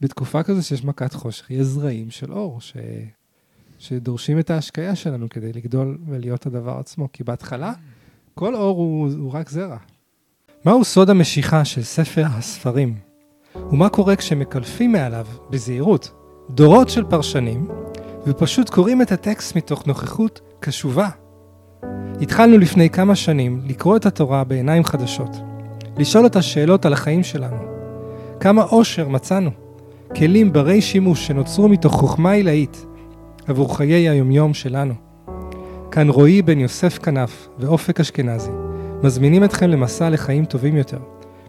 בתקופה כזו שיש מכת חושך, יש זרעים של אור, ש... שדורשים את ההשקיה שלנו כדי לגדול ולהיות הדבר עצמו. כי בהתחלה, כל אור הוא, הוא רק זרע. מהו סוד המשיכה של ספר הספרים? ומה קורה כשמקלפים מעליו, בזהירות, דורות של פרשנים, ופשוט קוראים את הטקסט מתוך נוכחות קשובה? התחלנו לפני כמה שנים לקרוא את התורה בעיניים חדשות, לשאול את השאלות על החיים שלנו. כמה עושר מצאנו, כלים ברי שימוש שנוצרו מתוך חוכמה עילאית עבור חיי היומיום שלנו. כאן רועי בן יוסף כנף ואופק אשכנזי מזמינים אתכם למסע לחיים טובים יותר,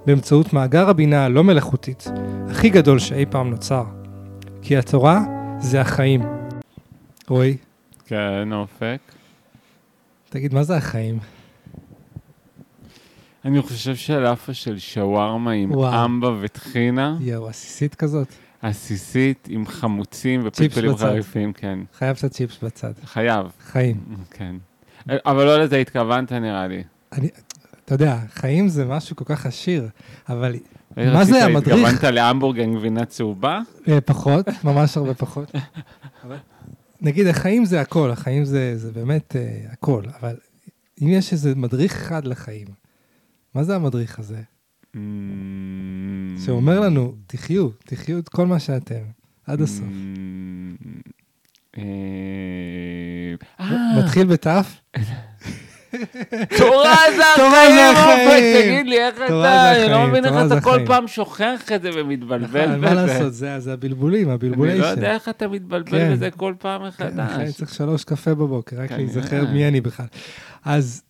באמצעות מאגר הבינה הלא מלאכותית, הכי גדול שאי פעם נוצר. כי התורה זה החיים. רועי, כן, אופק. תגיד, מה זה החיים? אני חושב שלאפה של שווארמה עם וואו. אמבה וטחינה, יואו, עסיסית כזאת. עסיסית עם חמוצים ופלפלים. חריפים, כן. חייב את הצ'יפס בצד. חייב, חיים. כן. אבל לא לזה התכוונת נראה לי. אני, אתה יודע, חיים זה משהו כל כך עשיר, אבל מה זה המדריך? התכוונת להמבורגר עם גבינה צהובה? אה, פחות, ממש הרבה פחות. נגיד, החיים זה הכל, החיים זה, זה באמת אה, הכל, אבל אם יש איזה מדריך אחד לחיים, מה זה המדריך הזה? שאומר לנו, תחיו, תחיו את כל מה שאתם, עד הסוף. אה, אה, מתחיל בתף? תורה זה החיים, אופק. תגיד לי, איך אתה, זה אני לא מבין איך אתה כל. פעם שוכח את זה ומתבלבל נכון, מה בזה. לעשות, זה זה הבלבולים, אני הבלבוליישן. לא יודע איך אתה מתבלבל כן. בזה כל פעם כן, אחי, אני מחדש. צריך שלוש קפה בבוקר, רק כנראה. להיזכר מי אני בכלל. אז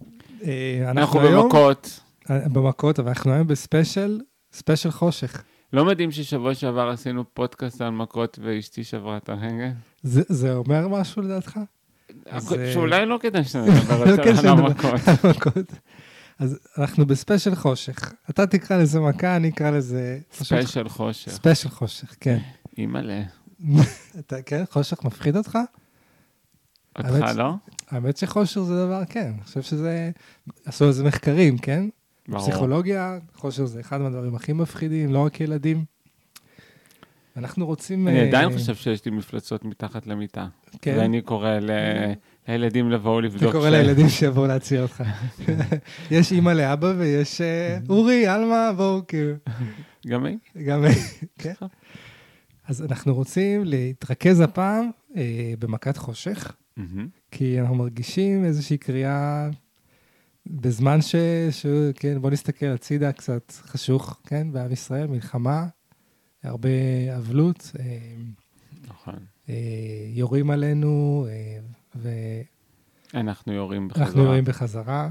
אה, אנחנו אנחנו היום... במכות. במכות, אבל אנחנו היום ב special, special חושך. לא מדהים ששבוע שעבר עשינו פודקאסט על מכות ואשתי שברה את הרגל? זה זה אומר משהו לדעתך? אז, שאולי לא כדאי שנדבר לא יותר על שנדבר. המכות. על מכות. אז אנחנו ב special חושך. אתה תקרא לזה מכה, אני אקרא לזה... special חושך. special חושך, כן. אימא'לה. אתה, כן? חושך מפחיד אותך? אותך לא? האמת שחושר זה דבר, כן. אני חושב שזה... עשו על זה מחקרים, כן? ברור. פסיכולוגיה, חושר זה אחד מהדברים הכי מפחידים, לא רק ילדים. אנחנו רוצים... אני אה, עדיין חושב שיש לי מפלצות מתחת למיטה. כן. ואני קורא ל- לילדים לבואו לבדוק. אתה קורא לילדים שיבואו להציל אותך. יש אימא לאבא ויש אה, אורי, עלמה, בואו, כאילו. גם היא? גם... כן. אז אנחנו רוצים להתרכז הפעם אה, במכת חושך. כי אנחנו מרגישים איזושהי קריאה בזמן ש... ש... כן, בוא נסתכל הצידה קצת חשוך, כן, בעם ישראל, מלחמה, הרבה אבלות, אה, נכון. אה, יורים עלינו, אה, ואנחנו אנחנו יורים בחזרה. יורים בחזרה.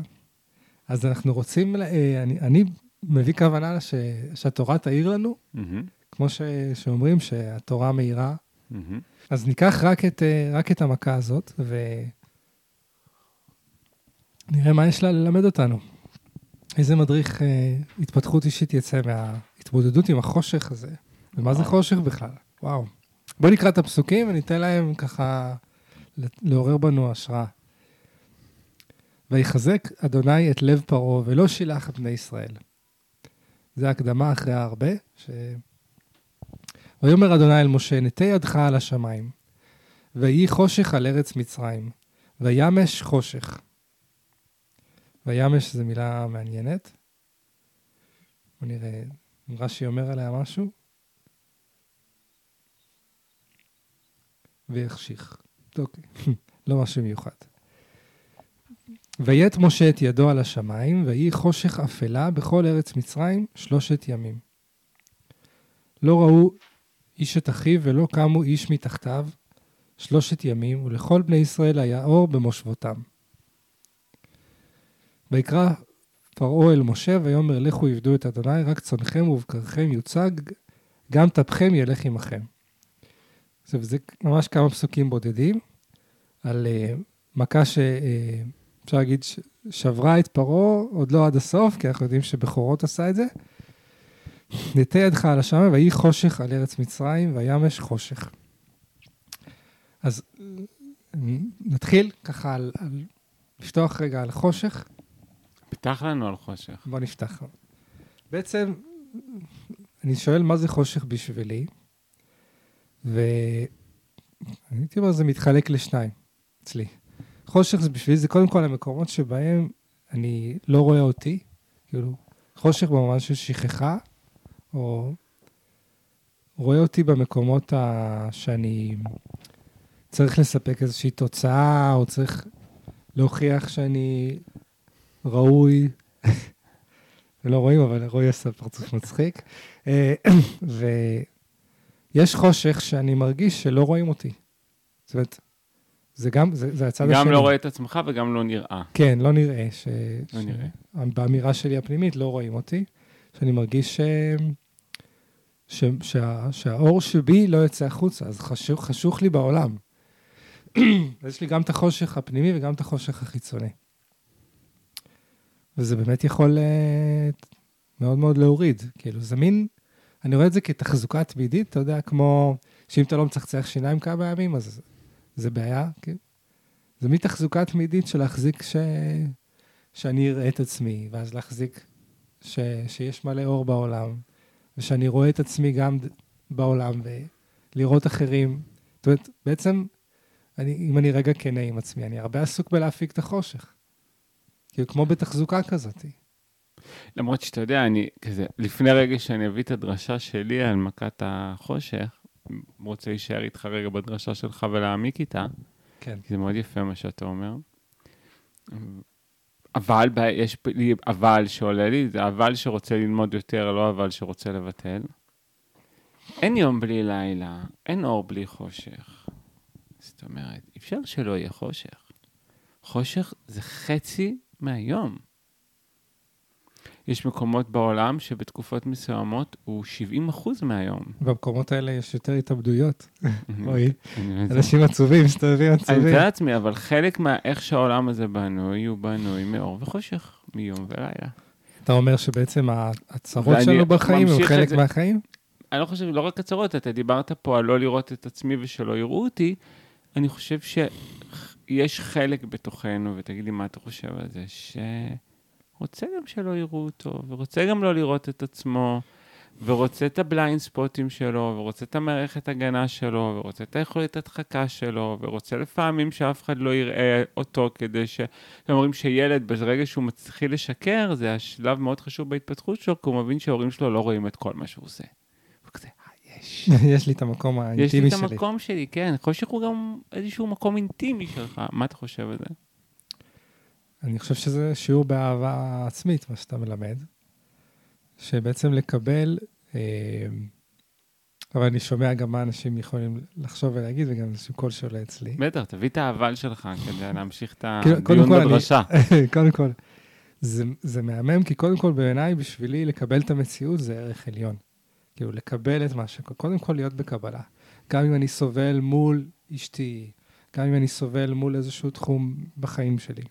אז אנחנו רוצים, אני, אני מביא כוונה ש... שהתורה תאיר לנו, מהמם. כמו ש... שאומרים שהתורה מאירה. מהמם. אז ניקח רק את, רק את המכה הזאת, ונראה מה יש לה ללמד אותנו. איזה מדריך אה, התפתחות אישית יצא מההתמודדות עם החושך הזה, ומה זה. חושך בכלל? וואו. בואו נקרא את הפסוקים וניתן להם ככה לעורר בנו השראה. ויחזק אדוני את לב פרעה ולא שילח את בני ישראל. זה הקדמה אחרי ההרבה, ש... ויאמר אדוני אל משה, נטה ידך על השמיים, ויהי חושך על ארץ מצרים, וימש חושך. וימש זו מילה מעניינת. בוא נראה, אם רש"י אומר עליה משהו. ויחשיך. אוקיי, לא משהו מיוחד. ויית משה את ידו על השמיים, ויהי חושך אפלה בכל ארץ מצרים שלושת ימים. לא ראו איש את אחיו ולא קמו איש מתחתיו שלושת ימים, ולכל בני ישראל היה אור במושבותם. ויקרא פרעה אל משה, ויאמר לכו עבדו את אדוני, רק צונכם ובקרכם יוצג, גם טפכם ילך עמכם. עכשיו, זה ממש כמה פסוקים בודדים, על uh, מכה שאפשר uh, להגיד שברה את פרעה, עוד לא עד הסוף, כי אנחנו יודעים שבכורות עשה את זה. נטה ידך על השמיים, ויהי חושך על ארץ מצרים, וימש חושך. אז אה, נתחיל ככה על, על לפתוח רגע על חושך. פתח לנו על חושך. בוא נפתח. בעצם, אני שואל מה זה חושך בשבילי, והייתי אומר, זה מתחלק לשניים אצלי. חושך זה בשבילי, זה קודם כל המקומות שבהם אני לא רואה אותי, כאילו, חושך במובן של שכחה, או רואה אותי במקומות ה... שאני צריך לספק איזושהי תוצאה, או צריך להוכיח שאני ראוי. לא רואים, אבל רועי עשה פרצוף מצחיק. אה, ויש חושך שאני מרגיש שלא רואים אותי. זאת אומרת, זה גם, זה, זה הצד גם השני. גם לא רואה את עצמך וגם לא נראה. כן, לא נראה. ש... לא ש... נראה. באמירה שלי הפנימית לא רואים אותי, שאני מרגיש ש... ש... שה... שהאור שבי לא יוצא החוצה, אז חשוך, חשוך לי בעולם. אז יש לי גם את החושך הפנימי וגם את החושך החיצוני. וזה באמת יכול uh, מאוד מאוד להוריד. כאילו, זה מין, אני רואה את זה כתחזוקה תמידית, אתה יודע, כמו שאם אתה לא מצחצח שיניים כמה ימים, אז זה בעיה, כן? זה מין תחזוקה תמידית של להחזיק ש... שאני אראה את עצמי, ואז להחזיק ש... שיש מלא אור בעולם, ושאני רואה את עצמי גם בעולם, ולראות אחרים. זאת אומרת, בעצם, אני, אם אני רגע כנה עם עצמי, אני הרבה עסוק בלהפיק את החושך. כאילו, כמו בתחזוקה כזאת. למרות שאתה יודע, אני כזה, לפני רגע שאני אביא את הדרשה שלי על מכת החושך, רוצה להישאר איתך רגע בדרשה שלך ולהעמיק איתה, כן. כי זה מאוד יפה מה שאתה אומר. אבל, יש לי אבל שעולה לי, זה אבל שרוצה ללמוד יותר, לא אבל שרוצה לבטל. אין יום בלי לילה, אין אור בלי חושך. זאת אומרת, אפשר שלא יהיה חושך. חושך זה חצי מהיום. יש מקומות בעולם שבתקופות מסוימות הוא 70 אחוז מהיום. במקומות האלה יש יותר התאבדויות. אוי, אני. אנשים עצובים, מסתובבים אני עצובים. מתאר לעצמי, אבל חלק מאיך שהעולם הזה בנוי, הוא בנוי מאור וחושך, מיום ולילה. אתה אומר שבעצם הצרות שלנו בחיים הם חלק מהחיים? אני לא חושב, לא רק הצרות, אתה דיברת פה על לא לראות את עצמי ושלא יראו אותי, אני חושב שיש חלק בתוכנו, ותגיד לי מה אתה חושב על זה, שרוצה גם שלא יראו אותו, ורוצה גם לא לראות את עצמו, ורוצה את ה blind spotים שלו, ורוצה את המערכת הגנה שלו, ורוצה את היכולת הדחקה שלו, ורוצה לפעמים שאף אחד לא יראה אותו כדי ש... אומרים שילד, ברגע שהוא מתחיל לשקר, זה השלב מאוד חשוב בהתפתחות שלו, כי הוא מבין שההורים שלו לא רואים את כל מה שהוא עושה. יש. יש לי את המקום יש לי האינטימי את שלי. המקום שלי, כן. חושך הוא גם איזשהו מקום אינטימי שלך. מה אתה חושב על זה? אני חושב שזה שיעור באהבה עצמית, מה שאתה מלמד. שבעצם לקבל, אה, אבל אני שומע גם מה אנשים יכולים לחשוב ולהגיד, וגם איזשהו קול שעולה אצלי. בטח, תביא את האבל שלך כדי להמשיך את כאילו, הדיון בדרשה. קודם כל, זה, זה מהמם, כי קודם כל בעיניי, בשבילי לקבל את המציאות זה ערך עליון. כאילו, לקבל את מה ש... קודם כל להיות בקבלה. גם אם אני סובל מול אשתי, גם אם אני סובל מול איזשהו תחום בחיים שלי.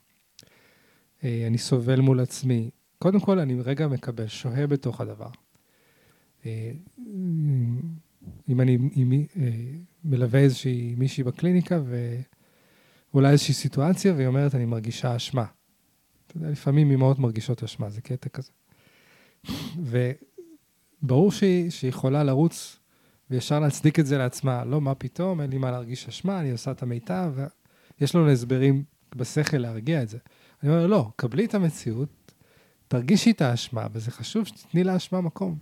אה, אני סובל מול עצמי. קודם כל, אני רגע מקבל, שוהה בתוך הדבר. אה, אם אני אם, אה, מלווה איזושהי מישהי בקליניקה, ואולי איזושהי סיטואציה, והיא אומרת, אני מרגישה אשמה. אתה יודע, לפעמים אמהות מרגישות אשמה, זה קטע כזה. וברור שהיא, שהיא יכולה לרוץ וישר להצדיק את זה לעצמה. לא, מה פתאום, אין לי מה להרגיש אשמה, אני עושה את המיטב, ויש לנו הסברים בשכל להרגיע את זה. אני אומר, לא, קבלי את המציאות, תרגישי את האשמה, וזה חשוב שתתני לאשמה מקום.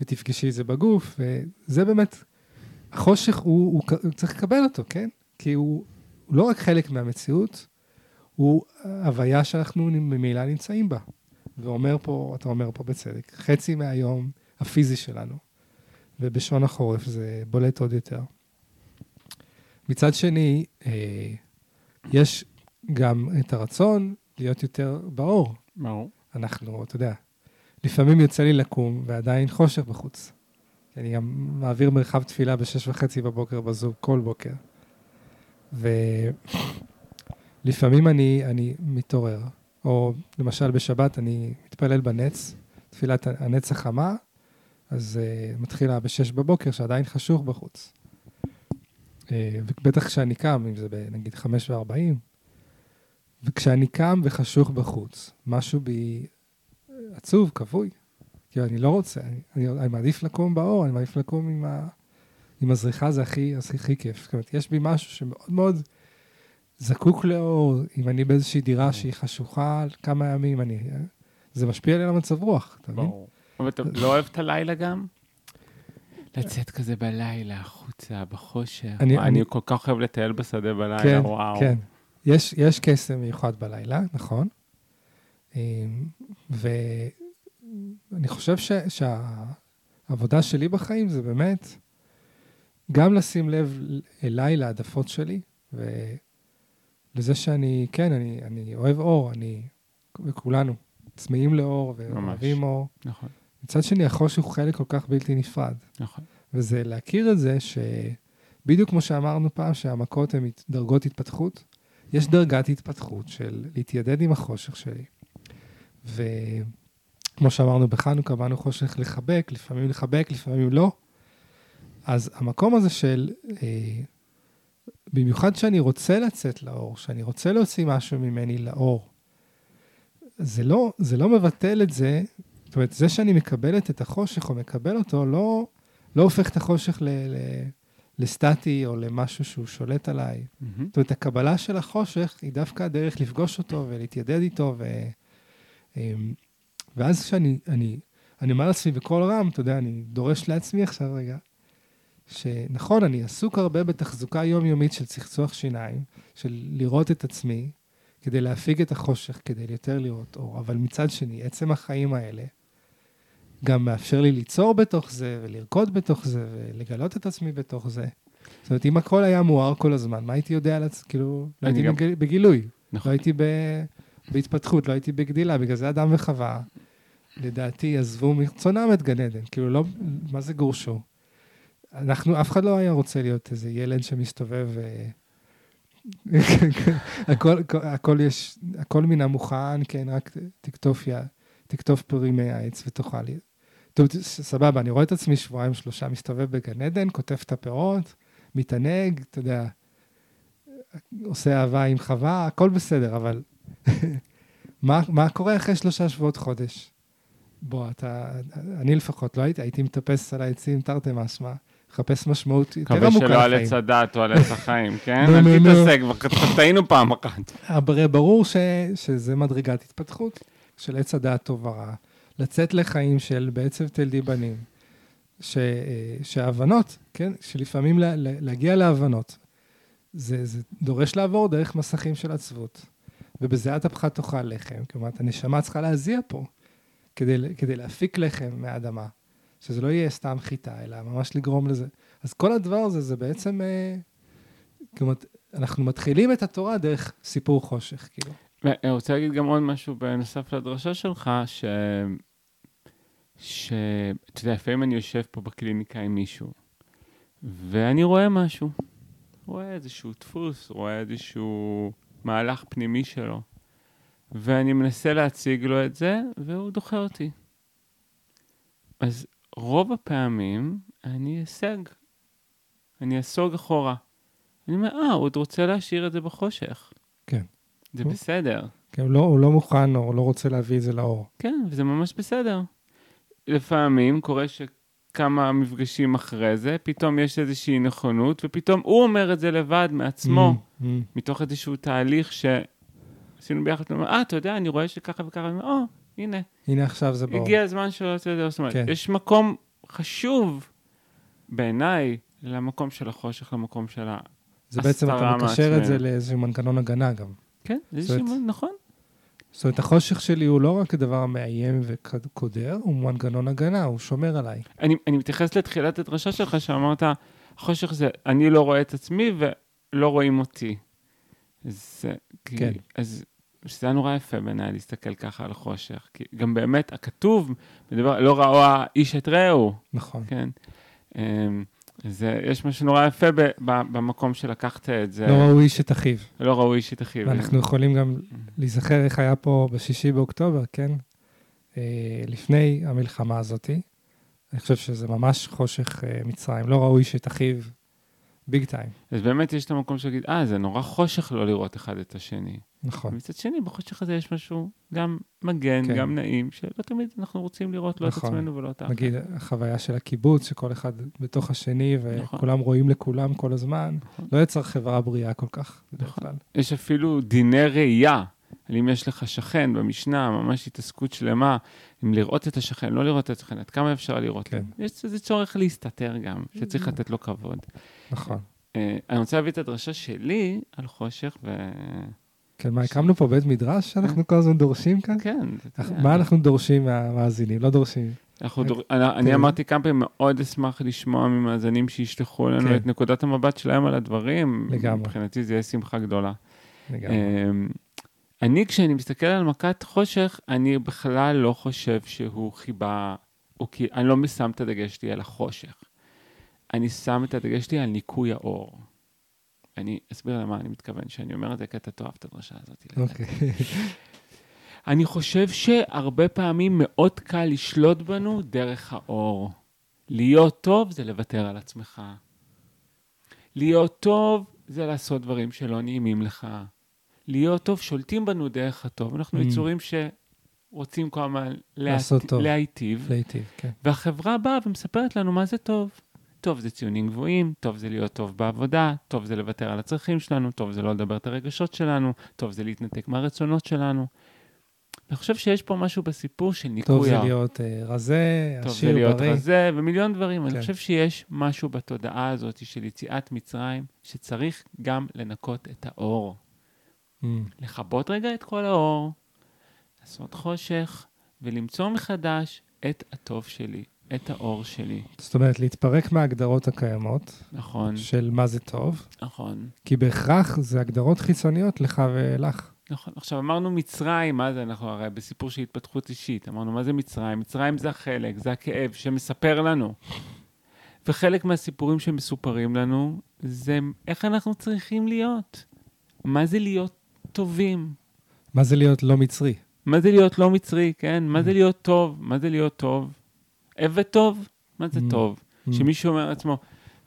ותפגשי את זה בגוף, וזה באמת, החושך, הוא, הוא, הוא צריך לקבל אותו, כן? כי הוא, הוא לא רק חלק מהמציאות, הוא הוויה שאנחנו ממילא נמצאים בה. ואומר פה, אתה אומר פה בצדק, חצי מהיום הפיזי שלנו, ובשעון החורף זה בולט עוד יותר. מצד שני, אה, יש גם את הרצון להיות יותר באור. ברור. אנחנו, אתה יודע, לפעמים יוצא לי לקום ועדיין חושך בחוץ. אני גם מעביר מרחב תפילה בשש וחצי בבוקר בזום, כל בוקר. ולפעמים אני, אני מתעורר, או למשל בשבת אני מתפלל בנץ, תפילת הנץ החמה, אז uh, מתחילה בשש בבוקר, שעדיין חשוך בחוץ. Uh, ובטח כשאני קם, אם זה נגיד חמש וארבעים, וכשאני קם וחשוך בחוץ, משהו בי עצוב, כבוי. כי אני לא רוצה, אני, אני, אני מעדיף לקום באור, אני מעדיף לקום עם, ה, עם הזריחה זה הכי, הכי, הכי כיף. זאת אומרת, יש בי משהו שמאוד מאוד זקוק לאור, אם אני באיזושהי דירה שהיא חשוכה כמה ימים, אני... זה משפיע לי על המצב רוח, אתה מבין? ברור. אבל אתה לא אוהב את הלילה גם? לצאת כזה בלילה, החוצה, בחושך. אני- אני אני- כל כך אוהב לטייל בשדה בלילה, כן, וואו. כן. יש, יש קסם מיוחד בלילה, נכון. אמ, ואני חושב ש, שהעבודה שלי בחיים זה באמת גם לשים לב אליי, להעדפות שלי, ולזה שאני, כן, אני, אני אוהב אור, אני, וכולנו צמאים לאור ואוהבים אור. נכון, מצד שני, החושך הוא חלק כל כך בלתי נפרד. נכון. וזה להכיר את זה שבדיוק כמו שאמרנו פעם, שהמכות הן דרגות התפתחות, יש דרגת התפתחות של להתיידד עם החושך שלי. וכמו שאמרנו בחנוכה, באנו חושך לחבק, לפעמים לחבק, לפעמים לא. אז המקום הזה של, אה, במיוחד שאני רוצה לצאת לאור, שאני רוצה להוציא משהו ממני לאור, זה לא, זה לא מבטל את זה, זאת אומרת, זה שאני מקבלת את החושך או מקבל אותו, לא, לא הופך את החושך ל, ל, לסטטי או למשהו שהוא שולט עליי. מהמם. זאת אומרת, הקבלה של החושך היא דווקא הדרך לפגוש אותו ולהתיידד איתו, ו, אמ, ואז כשאני אני, אני אומר לעצמי בקול רם, אתה יודע, אני דורש לעצמי עכשיו רגע, שנכון, אני עסוק הרבה בתחזוקה יומיומית של צחצוח שיניים, של לראות את עצמי, כדי להפיג את החושך, כדי יותר לראות אור, אבל מצד שני, עצם החיים האלה גם מאפשר לי ליצור בתוך זה, ולרקוד בתוך זה, ולגלות את עצמי בתוך זה. זאת אומרת, אם הכל היה מואר כל הזמן, מה הייתי יודע על עצמי? כאילו, לא הייתי גם- בגיל, בגילוי, לא נכון. הייתי ב, בהתפתחות, לא הייתי בגדילה, בגלל זה אדם וחווה, לדעתי, עזבו מרצונם את גן עדן. כאילו, לא, מה זה גורשו? אנחנו, אף אחד לא היה רוצה להיות איזה ילד שמסתובב... אה, הכל, הכל, יש, הכל מן המוכן, כן, רק תקטוף, יא- תקטוף פרי מהעץ ותאכל. טוב, סבבה, אני רואה את עצמי שבועיים, שלושה, מסתובב בגן עדן, קוטף את הפירות, מתענג, אתה יודע, עושה אהבה עם חווה, הכל בסדר, אבל מה, מה קורה אחרי שלושה שבועות, חודש? בוא, אתה, אני לפחות לא הייתי, הייתי מטפס על העצים תרתי משמע, מחפש משמעות יותר מקווה עמוקה שלא על לחיים. עץ הדת או על עץ החיים, כן? אל. תתעסק, כבר טעינו פעם אחת. הרי ברור ש, שזה מדרגת התפתחות של עץ הדעת טוב ורע. לצאת לחיים של בעצב תלדי בנים, ש, אה, שההבנות, כן, שלפעמים לה, לה- להגיע להבנות, זה, זה דורש לעבור דרך מסכים של עצבות. ובזיעת אפך תאכל לחם, כלומר, הנשמה צריכה להזיע פה, כדי, כדי להפיק לחם מהאדמה, שזה לא יהיה סתם חיטה, אלא ממש לגרום לזה. אז כל הדבר הזה, זה בעצם, אה, כלומר, אנחנו מתחילים את התורה דרך סיפור חושך, כאילו. ואני רוצה להגיד גם עוד משהו בנוסף לדרשה שלך, ש... ש... אתה יודע, לפעמים אני יושב פה בקליניקה עם מישהו, ואני רואה משהו. רואה איזשהו דפוס, רואה איזשהו מהלך פנימי שלו, ואני מנסה להציג לו את זה, והוא דוחה אותי. אז רוב הפעמים אני אסג. אני אסוג אחורה. אני אומר, אה, הוא עוד רוצה להשאיר את זה בחושך. כן. זה הוא- בסדר. כי הוא לא, הוא לא מוכן או לא רוצה להביא את זה לאור. כן, וזה ממש בסדר. לפעמים קורה שכמה מפגשים אחרי זה, פתאום יש איזושהי נכונות, ופתאום הוא אומר את זה לבד מעצמו, Mm, mm. מתוך איזשהו תהליך שעשינו ביחד, הוא אומר, אה, אתה יודע, אני רואה שככה וככה, אני אומר, או, הנה, הנה עכשיו זה באור. הגיע הזמן שלו לעשות את זה. זאת אומרת, כן. יש מקום חשוב בעיניי למקום של החושך, למקום של ה... זה בעצם, אתה מקשר את זה. לאיזשהו מנגנון הגנה גם. כן, איזשהו, נכון. זאת אומרת, החושך שלי הוא לא רק דבר מאיים וקודר, הוא מנגנון הגנה, הוא שומר עליי. אני, אני מתייחס לתחילת הדרשה שלך, שאמרת, חושך זה, אני לא רואה את עצמי ולא רואים אותי. זה, כי, כן. אז שזה היה נורא יפה בעיניי להסתכל ככה על החושך. כי גם באמת, הכתוב, מדבר, לא ראו האיש את רעהו, נכון. כן? אמ, זה, יש משהו נורא יפה ב, ב, במקום שלקחת את זה. לא ראו איש את אחיו. לא ראו איש את אחיו. ואנחנו יכולים גם להיזכר איך היה פה בשישי באוקטובר, כן? אה, לפני המלחמה הזאתי. אני חושב שזה ממש חושך אה, מצרים. לא ראו איש את אחיו ביג טיים, אז באמת יש את המקום של להגיד, אה, זה נורא חושך לא לראות אחד את השני. נכון. מצד שני, בחושך הזה יש משהו גם מגן, כן. גם נעים, שלא תמיד אנחנו רוצים לראות לא את נכון. עצמנו ולא את האחר. נגיד, החוויה של הקיבוץ, שכל אחד בתוך השני, נכון. וכולם רואים לכולם כל הזמן, נכון. לא יצר חברה בריאה כל כך, בדרך נכון. כלל. יש אפילו דיני ראייה. אם יש לך שכן במשנה, ממש התעסקות שלמה, אם לראות את השכן, לא לראות את השכן, עד כמה אפשר לראות. כן. יש איזה צורך להסתתר גם, שצריך לתת לו כבוד. נכון. אה, אני רוצה להביא את הדרשה שלי על חושך, ו... כן, מה, הקמנו פה בית מדרש שאנחנו כל הזמן דורשים כאן? כן. מה אנחנו דורשים מהמאזינים? לא דורשים. דור... אני, כן. אמרתי כמה פעמים, מאוד אשמח לשמוע ממאזינים שישלחו לנו כן. את נקודת המבט שלהם על הדברים. לגמרי. מבחינתי זה יהיה שמחה גדולה. לגמרי. אמ, אני, כשאני מסתכל על מכת חושך, אני בכלל לא חושב שהוא חיבה, או כי אני לא שם את הדגש שלי על החושך. אני שם את הדגש שלי על ניקוי האור. אני אסביר למה אני מתכוון, שאני אומר את זה, כי אתה תאהב את הדרשה הזאת. אוקיי. אני חושב שהרבה פעמים מאוד קל לשלוט בנו דרך האור. להיות טוב זה לוותר על עצמך. להיות טוב זה לעשות דברים שלא נעימים לך. להיות טוב, שולטים בנו דרך הטוב. אנחנו Mm. יצורים שרוצים כל הזמן. להיטיב, להיטיב, כן. והחברה באה ומספרת לנו מה זה טוב. טוב זה ציונים גבוהים, טוב זה להיות טוב בעבודה, טוב זה לוותר על הצרכים שלנו, טוב זה לא לדבר את הרגשות שלנו, טוב זה להתנתק מהרצונות שלנו. אני חושב שיש פה משהו בסיפור של ניקוי טוב זה. להיות אה, רזה, טוב זה עשיר, להיות בריא. רזה, ומיליון דברים. אני כן. חושב שיש משהו בתודעה הזאת של יציאת מצרים, שצריך גם לנקות את האור. Mm, לכבות רגע את כל האור, לעשות חושך, ולמצוא מחדש את הטוב שלי, את האור שלי. זאת אומרת, להתפרק מההגדרות הקיימות נכון, של מה זה טוב, נכון, כי בהכרח זה הגדרות חיצוניות לך ולך. נכון. עכשיו אמרנו מצרים, מה זה? אנחנו הרי בסיפור של התפתחות אישית. אמרנו, מה זה מצרים? מצרים זה החלק, זה הכאב שמספר לנו. וחלק מהסיפורים שמסופרים לנו, זה איך אנחנו צריכים להיות. מה זה להיות טובים? מה זה להיות לא מצרי? מה זה להיות לא מצרי, כן? מה זה להיות טוב? מה זה להיות טוב? עבד טוב? מה זה Mm. טוב? Mm, שמישהו אומר לעצמו,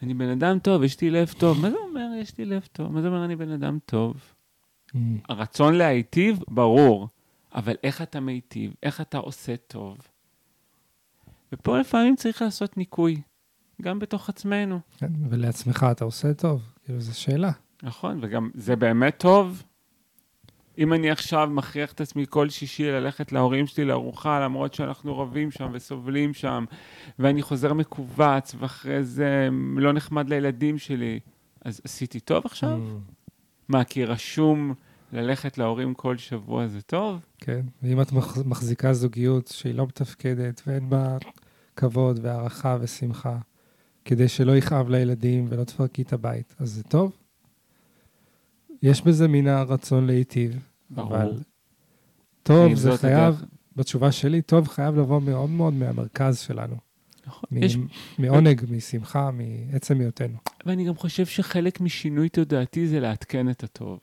אני בן אדם טוב, יש לי לב טוב. מה זה אומר, יש לי לב טוב? מה זה אומר, אני בן אדם טוב? mm, הרצון להיטיב, ברור, אבל איך אתה מיטיב? איך אתה עושה טוב? ופה לפעמים צריך לעשות ניקוי, גם בתוך עצמנו, כן, ולעצמך אתה עושה טוב, כאילו זו שאלה. נכון? וגם זה באמת טוב? אם אני עכשיו מכריח את עצמי כל שישי ללכת להורים שלי לארוחה, למרות שאנחנו רבים שם וסובלים שם, ואני חוזר מכווץ, ואחרי זה לא נחמד לילדים שלי, אז עשיתי טוב עכשיו? Mm, מה, כי רשום ללכת להורים כל שבוע זה טוב? כן, ואם את מח- מחזיקה זוגיות שהיא לא מתפקדת ואין בה כבוד והערכה ושמחה, כדי שלא יכאב לילדים ולא תפרקי את הבית, אז זה טוב. יש בזה מן הרצון להיטיב, ברור. אבל טוב זה חייב, הדרך? בתשובה שלי, טוב חייב לבוא מאוד מאוד מהמרכז שלנו. נכון. מ- יש, מעונג, משמחה, מעצם היותנו. ואני גם חושב שחלק משינוי תודעתי זה לעדכן את הטוב.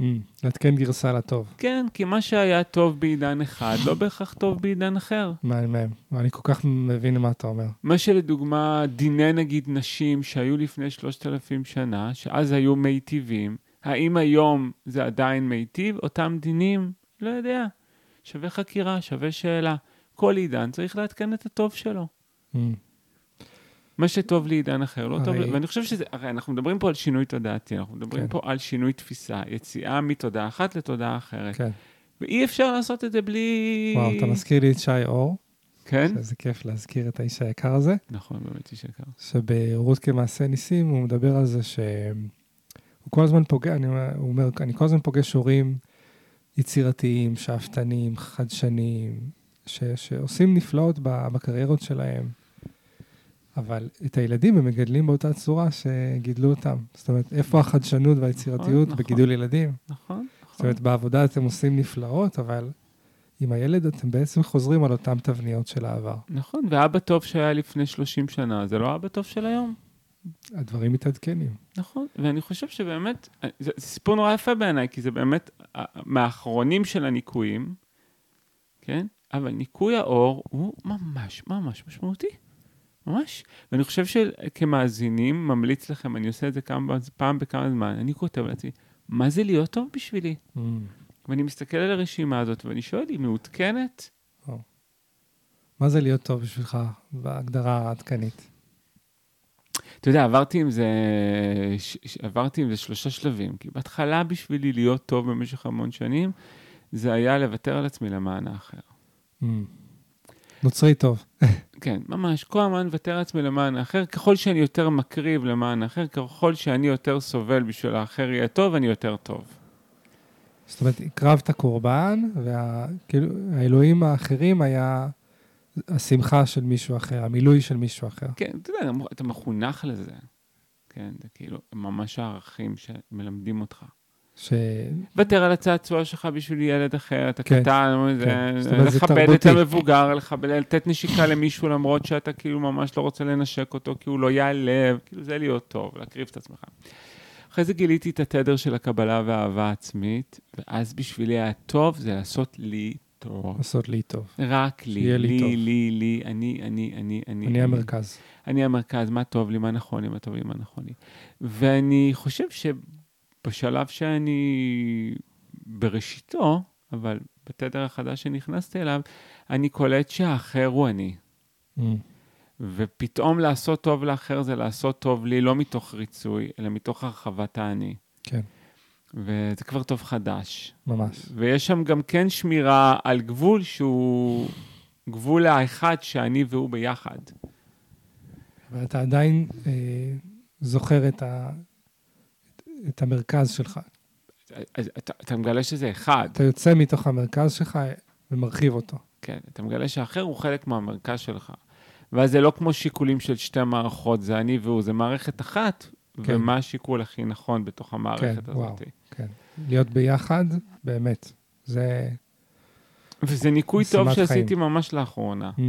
Mm, לעדכן גרסה לטוב. כן, כי מה שהיה טוב בעידן אחד, לא בהכרח טוב בעידן אחר. מהמם. אני כל כך מבין מה אתה אומר. מה שלדוגמה, דיני נגיד נשים שהיו לפני 3,000 שנה, שאז היו מיטיבים, האם היום זה עדיין מיטיב? אותם דינים? לא יודע. שווה חקירה, שווה שאלה. כל עידן צריך לעדכן את הטוב שלו. Mm, מה שטוב לעידן אחר, לא טוב, הרי- ואני חושב שזה, הרי אנחנו מדברים פה על שינוי תודעתי, אנחנו מדברים כן. פה על שינוי תפיסה, יציאה מתודעה אחת לתודעה אחרת. כן. ואי אפשר לעשות את זה בלי... וואו, אתה מזכיר לי את שי אור, כן? איזה כיף להזכיר את האיש היקר הזה, נכון, באמת איש יקר. שבהורות כמעשה ניסים הוא מדבר על זה שהוא כל הזמן פוגע, אני אומר, אני כל הזמן פוגש הורים יצירתיים, שאפתנים, חדשניים, ש, שעושים נפלאות בקריירות שלהם, אבל את הילדים הם מגדלים באותה צורה שגידלו אותם. זאת אומרת, איפה החדשנות והיצירתיות נכון. בגידול ילדים? נכון, זאת נכון. אומרת, בעבודה אתם עושים נפלאות, אבל עם הילד אתם בעצם חוזרים על אותן תבניות של העבר. נכון, ואבא טוב שהיה לפני 30 שנה, זה לא אבא טוב של היום. הדברים מתעדכנים. נכון, ואני חושב שבאמת, זה, זה סיפור נורא יפה בעיניי, כי זה באמת אה, מהאחרונים של הניקויים, כן? אבל ניקוי האור הוא ממש ממש משמעותי. ממש. ואני חושב שכמאזינים, ממליץ לכם, אני עושה את זה כמה, פעם בכמה זמן, אני כותב לעצמי, מה זה להיות טוב בשבילי? Mm. ואני מסתכל על הרשימה הזאת, ואני שואל, היא מעודכנת? מה זה להיות טוב בשבילך בהגדרה העדכנית? אתה יודע, עברתי עם זה, ש- ש- עברתי עם זה שלושה שלבים, כי בהתחלה בשבילי להיות טוב במשך המון שנים, זה היה לוותר על עצמי למען האחר. Mm. נוצרי טוב. כן, ממש, כל הזמן לוותר על עצמי למען האחר. ככל שאני יותר מקריב למען האחר, ככל שאני יותר סובל בשביל האחר יהיה טוב, אני יותר טוב. זאת אומרת, הקרבת קורבן, וכאילו, האלוהים האחרים היה השמחה של מישהו אחר, המילוי של מישהו אחר. כן, אתה יודע, אתה מחונך לזה. כן, זה כאילו ממש הערכים שמלמדים אותך. ש... ותר על הצעצוע שלך בשביל ילד אחר, אתה כן, קטן, זה- כן. זה לכבד את. המבוגר, לכבד, לתת נשיקה למישהו למרות שאתה כאילו ממש לא רוצה לנשק אותו, כי הוא לא ייעלב, כאילו זה להיות טוב, להקריב את עצמך. אחרי זה גיליתי את התדר של הקבלה והאהבה העצמית, ואז בשבילי היה טוב זה לעשות לי טוב. לעשות לי טוב. רק לי, שיהיה לי לי, טוב. לי, לי, אני, אני, אני, אני. אני המרכז. אני המרכז, מה טוב לי, מה נכון לי, מה טוב לי, מה נכון לי. ואני חושב שבשלב שאני בראשיתו, אבל בתדר החדש שנכנסתי אליו, אני קולט שהאחר הוא אני. Mm. ופתאום לעשות טוב לאחר זה לעשות טוב לי, לא מתוך ריצוי, אלא מתוך הרחבת האני. כן, וזה כבר טוב חדש. ממש. ויש שם גם כן שמירה על גבול שהוא גבול האחד שאני והוא ביחד. אבל אתה עדיין אה, זוכר את, ה... את המרכז שלך. אתה, אתה מגלה שזה אחד, אתה יוצא מתוך המרכז שלך ומרחיב אותו. כן, אתה מגלה שהאחר הוא חלק מהמרכז שלך. ואז זה לא כמו שיקולים של שתי מערכות, זה אני והוא, זה מערכת אחת, כן. ומה השיקול הכי נכון בתוך המערכת כן, הזאת. וואו. כן. להיות ביחד, באמת. זה... וזה ניקוי טוב חיים. שעשיתי ממש לאחרונה. Mm.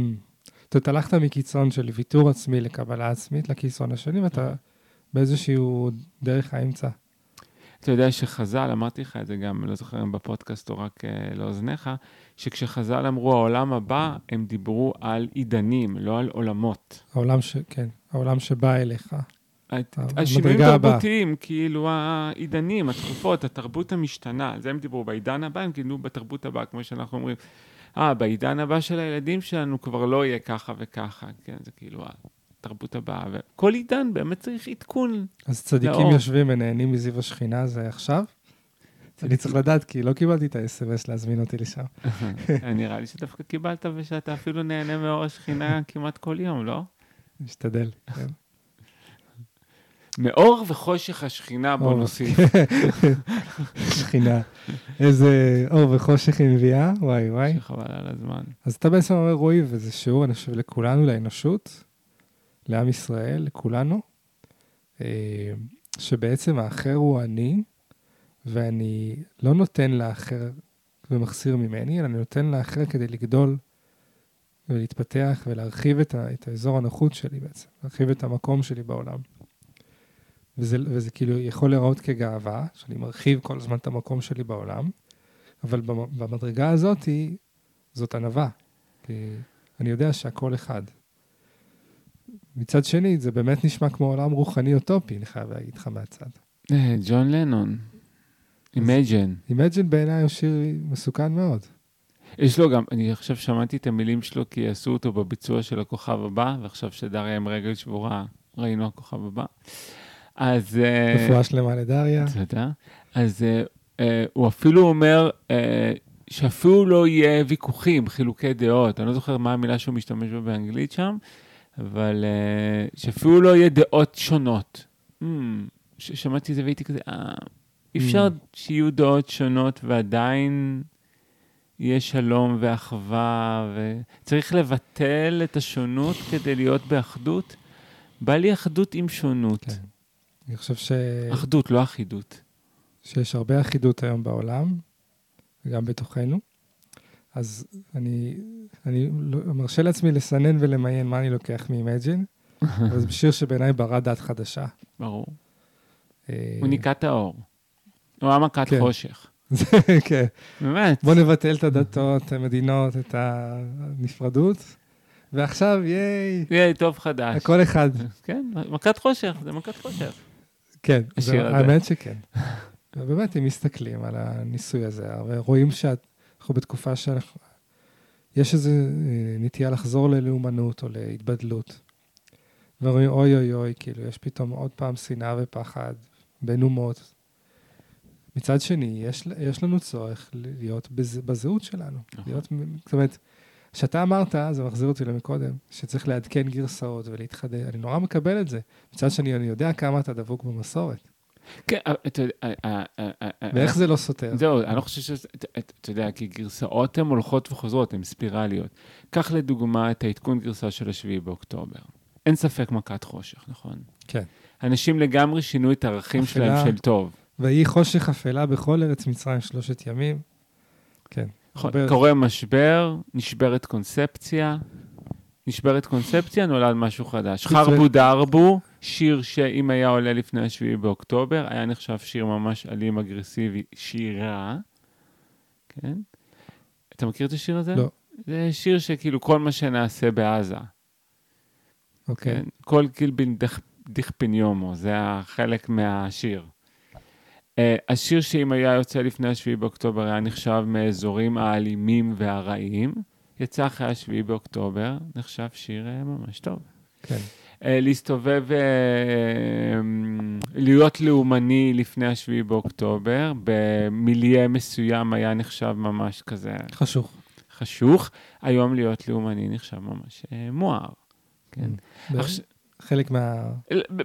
זאת אומרת, הלכת מקיצון של ויתור עצמי לקבלה עצמית לקיצון השני, ואתה באיזשהו דרך האמצע. אתה יודע שחז"ל, אמרתי לך את זה גם, לא זוכר אם בפודקאסט או רק אה, לאוזניך, שכשחז"ל אמרו העולם הבא, הם דיברו על עידנים, לא על עולמות. העולם ש... כן, העולם שבא אליך. השינויים המדרגה הבאה. תרבותיים, כאילו העידנים, התקופות, התרבות המשתנה, זה הם דיברו. בעידן הבא הם גידלו בתרבות הבאה, כמו שאנחנו אומרים. אה, בעידן הבא של הילדים שלנו כבר לא יהיה ככה וככה, כן, זה כאילו התרבות הבאה. וכל עידן באמת צריך עדכון. אז צדיקים לאור. יושבים ונהנים מזיו השכינה, זה עכשיו? אני צריך לדעת, כי לא קיבלתי את ה-SMS להזמין אותי לשם. נראה לי שדווקא קיבלת ושאתה אפילו נהנה מאור השכינה כמעט כל יום, לא? משתדל. כן. מאור וחושך השכינה, בוא. נוסיף. שכינה. איזה אור וחושך היא מביאה, וואי וואי. שחבל על הזמן. אז אתה בעצם אומר, רועי, וזה שיעור, אני חושב, לכולנו, לאנושות, לעם ישראל, לכולנו, אה, שבעצם האחר הוא אני, ואני לא נותן לאחר ומחסיר ממני, אלא אני נותן לאחר כדי לגדול ולהתפתח ולהרחיב את, ה, את האזור הנוחות שלי בעצם, להרחיב את המקום שלי בעולם. וזה, וזה כאילו יכול להיראות כגאווה, שאני מרחיב כל הזמן את המקום שלי בעולם, אבל במ- במדרגה הזאת זאת ענווה. כי אני יודע שהכל אחד. מצד שני, זה באמת נשמע כמו עולם רוחני אוטופי, אני חייב להגיד לך מהצד. אה, ג'ון לנון, Imagine. Imagine בעיניי הוא שיר מסוכן מאוד. יש לו גם, אני עכשיו שמעתי את המילים שלו כי עשו אותו בביצוע של הכוכב הבא, ועכשיו שדריה עם רגל שבורה, ראינו הכוכב הבא. אז... אה, רפואה שלמה לדריה. תודה. אז אה, אה, הוא אפילו אומר שאפילו לא יהיה ויכוחים, חילוקי דעות. אני לא זוכר מה המילה שהוא משתמש בה באנגלית שם, אבל שאפילו לא יהיה דעות שונות. Mm, ש- שמעתי את זה והייתי כזה, אה, אי אפשר Mm. שיהיו דעות שונות ועדיין יהיה שלום ואחווה, וצריך לבטל את השונות כדי להיות באחדות. בא לי אחדות עם שונות. כן. אני חושב ש... אחדות, לא אחידות. שיש הרבה אחידות היום בעולם, וגם בתוכנו. אז אני, אני לא- מרשה לעצמי לסנן ולמיין מה אני לוקח מ-Imagine, אבל זה שיר שבעיניי ברא דת חדשה. ברור. אה, הוא ניקה את האור. הוא היה מכת כן. חושך. כן. באמת. בוא נבטל את הדתות, המדינות, את הנפרדות, ועכשיו, ייי, יהיה טוב חדש. הכל אחד. כן, מכת חושך, זה מכת חושך. כן. האמת שכן. ובאמת, אם מסתכלים על הניסוי הזה, הרי רואים שאנחנו בתקופה שאנחנו... יש איזו אה, נטייה לחזור ללאומנות או להתבדלות. ורואים, אוי אוי אוי, כאילו, יש פתאום עוד פעם שנאה ופחד בין אומות. מצד שני, יש, יש לנו צורך להיות בז, בזהות שלנו. נכון. להיות, זאת אומרת, כשאתה אמרת, זה מחזיר אותי למקודם, שצריך לעדכן גרסאות ולהתחדד, אני נורא מקבל את זה. מצד שני, אני יודע כמה אתה דבוק במסורת. כן, אבל אתה יודע, אה, אה, אה, אה, ואיך זה לא סותר? זהו, אני לא חושב שזה, אתה- יודע, כי גרסאות הן הולכות וחוזרות, הן ספירליות. קח לדוגמה את העדכון גרסה של השביעי באוקטובר. אין ספק מכת חושך, נכון? כן. אנשים לגמרי שינו את הערכים שלהם. של טוב. ויהי חושך אפלה בכל ארץ מצרים שלושת ימים. כן. נכון, קורה משבר, נשברת קונספציה, נשברת קונספציה, נולד משהו חדש. חרבו דרבו, שיר שאם היה עולה לפני השביעי באוקטובר, היה נחשב שיר ממש אלים, אגרסיבי, שירה, כן? אתה מכיר את השיר הזה? לא. זה שיר שכאילו כל מה שנעשה בעזה, אוקיי. כן? כל קילבין דך- דיכפין יומו, זה החלק מהשיר. Uh, השיר שאם היה יוצא לפני השביעי באוקטובר היה נחשב מאזורים האלימים והרעים, יצא אחרי השביעי באוקטובר, נחשב שיר uh, ממש טוב. כן. Uh, להסתובב, להיות לאומני לפני השביעי באוקטובר, במיליה מסוים היה נחשב ממש כזה חשוך. חשוך, היום להיות לאומני נחשב ממש מואר. כן. חלק מה...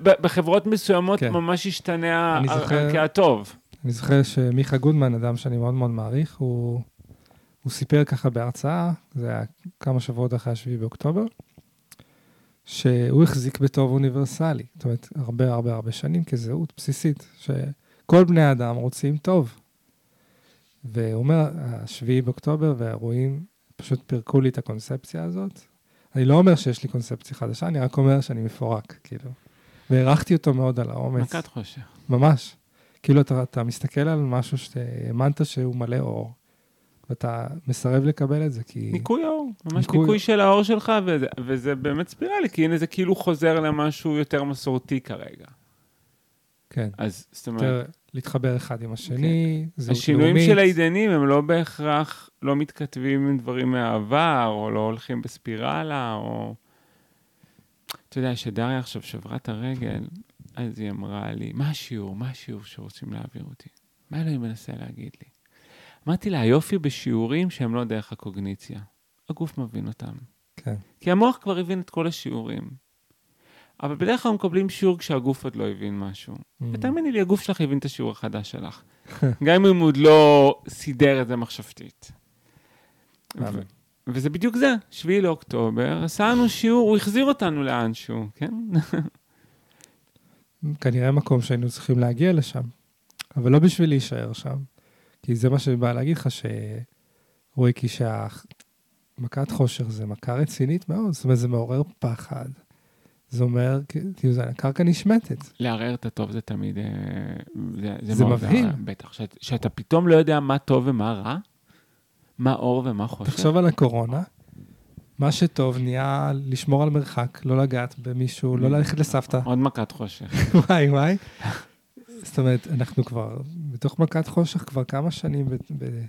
בחברות מסוימות כן. ממש השתנה הערכי הטוב. אני זוכר שמיכה גודמן, אדם שאני מאוד מאוד מעריך, הוא, הוא סיפר ככה בהרצאה, זה היה כמה שבועות אחרי השביעי באוקטובר, שהוא החזיק בטוב אוניברסלי. זאת אומרת, הרבה הרבה הרבה שנים כזהות בסיסית, שכל בני האדם רוצים טוב. והוא אומר, השביעי באוקטובר והאירועים פשוט פירקו לי את הקונספציה הזאת. אני לא אומר שיש לי קונספציה חדשה, אני רק אומר שאני מפורק, כאילו. והערכתי אותו מאוד על האומץ. מכת חושך. ממש. כאילו אתה, אתה מסתכל על משהו שהאמנת שהוא מלא אור, ואתה מסרב לקבל את זה, כי... ניקוי האור, ממש ניקוי- ניקוי של האור שלך, וזה, וזה באמת ספירלי, כי הנה זה כאילו חוזר למשהו יותר מסורתי כרגע. כן. אז זאת אומרת, יותר להתחבר אחד עם השני, זהות כן. השינויים לאומית. של העידנים הם לא בהכרח לא מתכתבים עם דברים מהעבר, או לא הולכים בספירלה, או... אתה יודע, שדריה עכשיו שברה את הרגל, אז היא אמרה לי, מה השיעור? מה השיעור שרוצים להעביר אותי? מה אלוהים מנסה להגיד לי? אמרתי לה, היופי בשיעורים שהם לא דרך הקוגניציה. הגוף מבין אותם. כן. כי המוח כבר הבין את כל השיעורים. אבל בדרך כלל מקבלים שיעור כשהגוף עוד לא הבין משהו. Mm. ותאמיני לי, הגוף שלך הבין את השיעור החדש שלך. גם אם הוא עוד לא סידר את זה מחשבתית. וזה בדיוק זה, 7 לאוקטובר, עשה לנו שיעור, הוא החזיר אותנו לאנשהו, כן? כנראה מקום שהיינו צריכים להגיע לשם, אבל לא בשביל להישאר שם, כי זה מה שבא להגיד לך, שרועי, כי שהמכת חושך זה מכה רצינית מאוד, זאת אומרת, זה מעורר פחד. זה אומר, כאילו, זה הקרקע נשמטת. לערער את הטוב זה תמיד, אה, זה, זה מאוד מבהיל. בטח, שאת- שאתה פתאום לא יודע מה טוב ומה רע, מה אור ומה חושך. תחשוב על הקורונה, מה שטוב נהיה לשמור על מרחק, לא לגעת במישהו, לא ללכת לסבתא. עוד מכת חושך. וואי וואי. זאת אומרת, אנחנו כבר בתוך מכת חושך כבר כמה שנים ב- ב-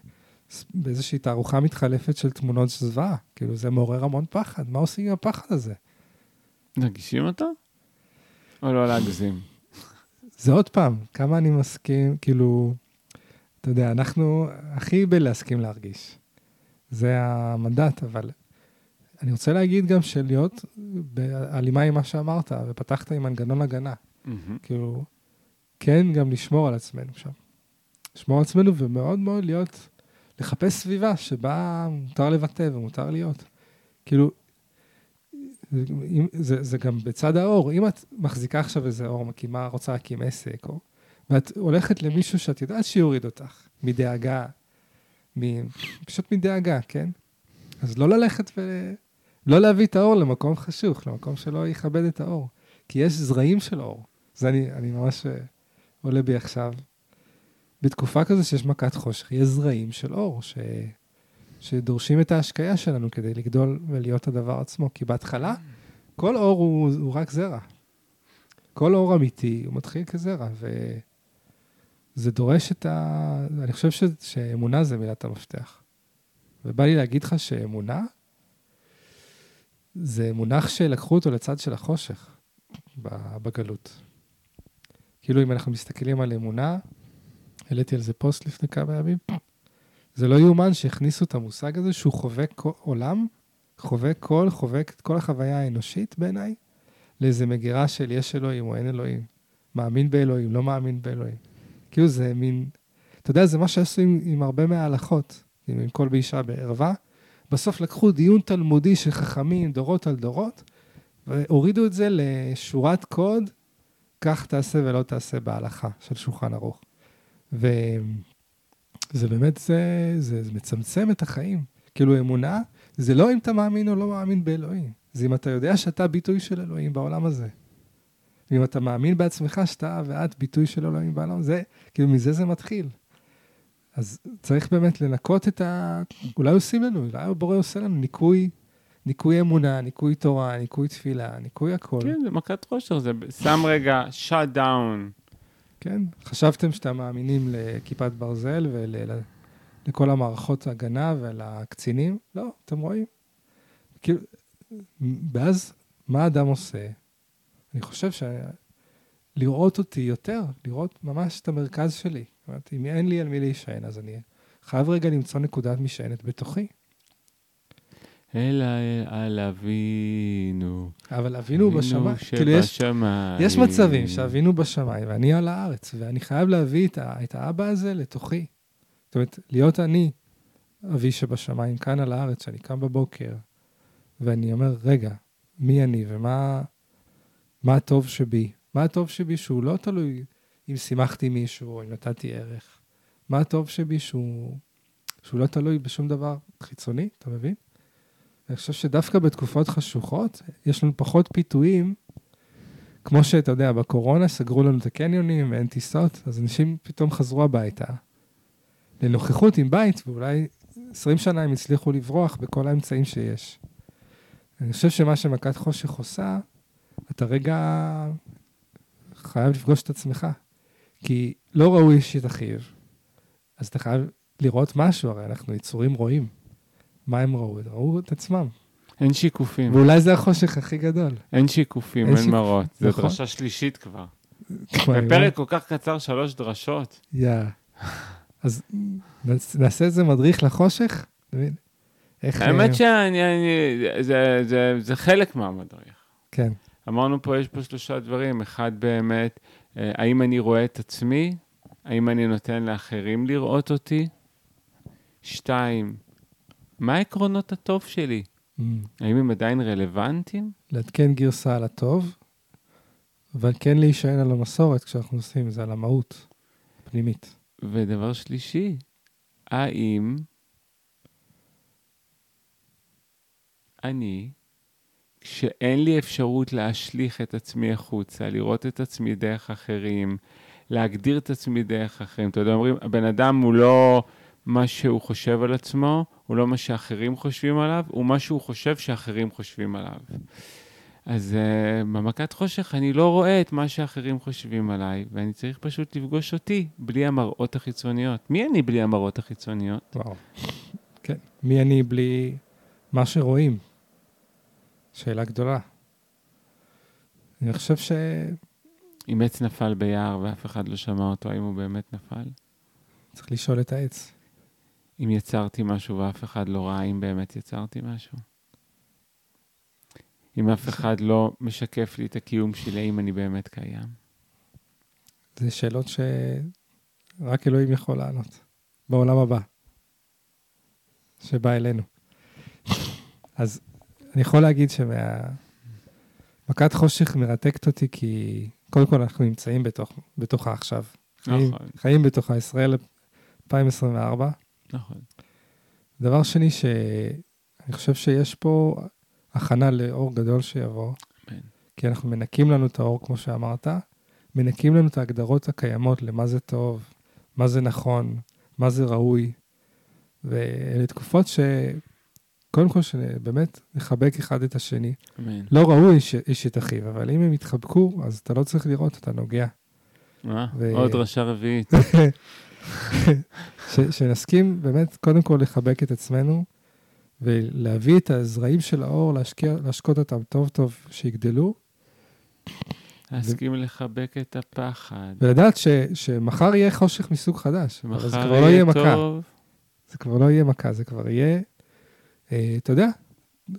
באיזושהי תערוכה מתחלפת של תמונות זוועה. כאילו, זה מעורר המון פחד. מה עושים עם הפחד הזה? מרגישים אותו? או לא להגזים? זה עוד פעם, כמה אני מסכים, כאילו, אתה יודע, אנחנו הכי בלהסכים להרגיש. זה המנדט, אבל אני רוצה להגיד גם שלהיות בהלימה עם מה שאמרת, ופתחת עם מנגנון הגנה. מהמם. כאילו, כן, גם לשמור על עצמנו שם. לשמור על עצמנו ומאוד מאוד להיות, לחפש סביבה שבה מותר לבטא ומותר להיות. כאילו, זה, זה גם בצד האור. אם את מחזיקה עכשיו איזה אור, מקימה, רוצה להקים עסק, או, ואת הולכת למישהו שאת יודעת שיוריד אותך, מדאגה, מ, פשוט מדאגה, כן? אז לא ללכת ו... לא להביא את האור למקום חשוך, למקום שלא יכבד את האור. כי יש זרעים של אור. זה אני, אני ממש אה, עולה בי עכשיו. בתקופה כזו שיש מכת חושך, יש זרעים של אור, ש... שדורשים את ההשקיה שלנו כדי לגדול ולהיות הדבר עצמו. כי בהתחלה, כל אור הוא, הוא רק זרע. כל אור אמיתי, הוא מתחיל כזרע, וזה דורש את ה... אני חושב ש... שאמונה זה מילת המפתח. ובא לי להגיד לך שאמונה, זה מונח שלקחו אותו לצד של החושך בגלות. כאילו, אם אנחנו מסתכלים על אמונה, העליתי על זה פוסט לפני כמה ימים, זה לא יאומן שהכניסו את המושג הזה שהוא חווה עולם, חווה כל, חווה את כל החוויה האנושית בעיניי, לאיזה מגירה של יש אלוהים או אין אלוהים. מאמין באלוהים, לא מאמין באלוהים. כאילו זה מין, אתה יודע, זה מה שעשו עם, עם הרבה מההלכות, עם, עם כל באישה בערווה. בסוף לקחו דיון תלמודי של חכמים, דורות על דורות, והורידו את זה לשורת קוד, כך תעשה ולא תעשה בהלכה של שולחן ערוך. וזה באמת, זה, זה, זה מצמצם את החיים. כאילו אמונה, זה לא אם אתה מאמין או לא מאמין באלוהים, זה אם אתה יודע שאתה ביטוי של אלוהים בעולם הזה. אם אתה מאמין בעצמך שאתה ואת ביטוי של אלוהים בעולם, זה, כאילו מזה זה מתחיל. אז צריך באמת לנקות את ה... אולי עושים לנו, אולי הבורא עושה לנו ניקוי, ניקוי אמונה, ניקוי תורה, ניקוי תפילה, ניקוי הכל. כן, זה מכת חושר, זה שם רגע shut down. כן, חשבתם שאתם מאמינים לכיפת ברזל ולכל המערכות הגנה ולקצינים? לא, אתם רואים? כאילו, ואז מה אדם עושה? אני חושב שלראות אותי יותר, לראות ממש את המרכז שלי. זאת אומרת, אם אין לי על מי להישען, אז אני חייב רגע למצוא נקודת משענת בתוכי. אלא על אבינו. אבל אבינו בשמיים. כאילו יש, יש מצבים שאבינו בשמיים ואני על הארץ, ואני חייב להביא את, ה, את האבא הזה לתוכי. זאת אומרת, להיות אני, אבי שבשמיים, כאן על הארץ, שאני קם בבוקר, ואני אומר, רגע, מי אני ומה מה הטוב שבי? מה הטוב שבי שהוא לא תלוי אם שימחתי מישהו או אם נתתי ערך. מה הטוב שבי שהוא, שהוא לא תלוי בשום דבר חיצוני, אתה מבין? אני חושב שדווקא בתקופות חשוכות, יש לנו פחות פיתויים, כמו שאתה יודע, בקורונה סגרו לנו את הקניונים ואין טיסות, אז אנשים פתאום חזרו הביתה לנוכחות עם בית, ואולי 20 שנה הם הצליחו לברוח בכל האמצעים שיש. אני חושב שמה שמכת חושך עושה, אתה רגע חייב לפגוש את עצמך. כי לא ראוי שתכאיב, אז אתה חייב לראות משהו, הרי אנחנו יצורים רואים. מה הם ראו? ראו את עצמם. אין שיקופים. ואולי זה החושך הכי גדול. אין שיקופים, אין. מראות. זו נכון. דרשה שלישית כבר. בפרק כל כך קצר, שלוש דרשות. יא. אז נעשה איזה מדריך לחושך? האמת שזה חלק מהמדריך. כן. אמרנו פה, יש פה שלושה דברים. אחד באמת, אה, האם אני רואה את עצמי? האם אני נותן לאחרים לראות אותי? שתיים, מה העקרונות הטוב שלי? Mm. האם הם עדיין רלוונטיים? לעדכן גרסה על הטוב, אבל כן להישען על המסורת כשאנחנו עושים את זה, על המהות הפנימית. ודבר שלישי, האם אני, כשאין לי אפשרות להשליך את עצמי החוצה, לראות את עצמי דרך אחרים, להגדיר את עצמי דרך אחרים, אתה יודע, אומרים, הבן אדם הוא לא מה שהוא חושב על עצמו, הוא לא מה שאחרים חושבים עליו, הוא מה שהוא חושב שאחרים חושבים עליו. אז uh, במכת חושך אני לא רואה את מה שאחרים חושבים עליי, ואני צריך פשוט לפגוש אותי בלי המראות החיצוניות. מי אני בלי המראות החיצוניות? וואו. כן, מי אני בלי מה שרואים? שאלה גדולה. אני חושב ש... אם עץ נפל ביער ואף אחד לא שמע אותו, האם הוא באמת נפל? צריך לשאול את העץ. אם יצרתי משהו ואף אחד לא ראה, האם באמת יצרתי משהו? אם אף אחד לא משקף לי את הקיום שלי, האם אני באמת קיים? זה שאלות שרק אלוהים יכול לענות, בעולם הבא, שבא אלינו. אז אני יכול להגיד שמכת חושך מרתקת אותי, כי קודם כל אנחנו נמצאים בתוך, בתוכה עכשיו. חיים, נכון. חיים בתוכה, ישראל 2024. נכון. דבר שני, שאני חושב שיש פה הכנה לאור גדול שיבוא. כן. כי אנחנו מנקים לנו את האור, כמו שאמרת, מנקים לנו את ההגדרות הקיימות למה זה טוב, מה זה נכון, מה זה ראוי. ואלה תקופות ש... קודם כל, שבאמת נחבק אחד את השני. אמן. לא ראוי איש, איש את אחיו, אבל אם הם יתחבקו, אז אתה לא צריך לראות, אתה נוגע. אה? ו- עוד דרשה רביעית. ש, שנסכים באמת, קודם כל לחבק את עצמנו, ולהביא את הזרעים של האור, להשקיע, להשקות אותם טוב טוב, שיגדלו, להסכים לחבק את הפחד. ולדעת ש, שמחר יהיה חושך מסוג חדש. אבל זה מחר כבר לא יהיה מכה. טוב. זה כבר לא יהיה מכה, זה כבר יהיה, אה, אתה יודע,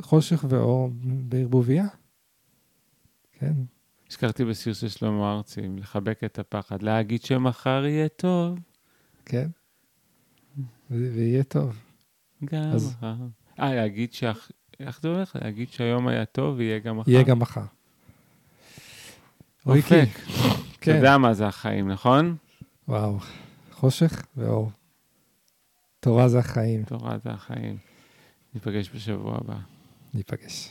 חושך ואור בערבוביה. כן, הזכרתי בשיר של שלמה ארצי, לחבק את הפחד, להגיד שמחר יהיה טוב, כן. ויהיה טוב. גם אז- מחר. אה, להגיד ש... איך זה הולך? להגיד שהיום היה טוב, יהיה גם מחר. יהיה גם מחר. אופק. אתה כן. יודע מה זה החיים, נכון? וואו, חושך ואור. תורה זה החיים. תורה זה החיים. ניפגש בשבוע הבא. ניפגש.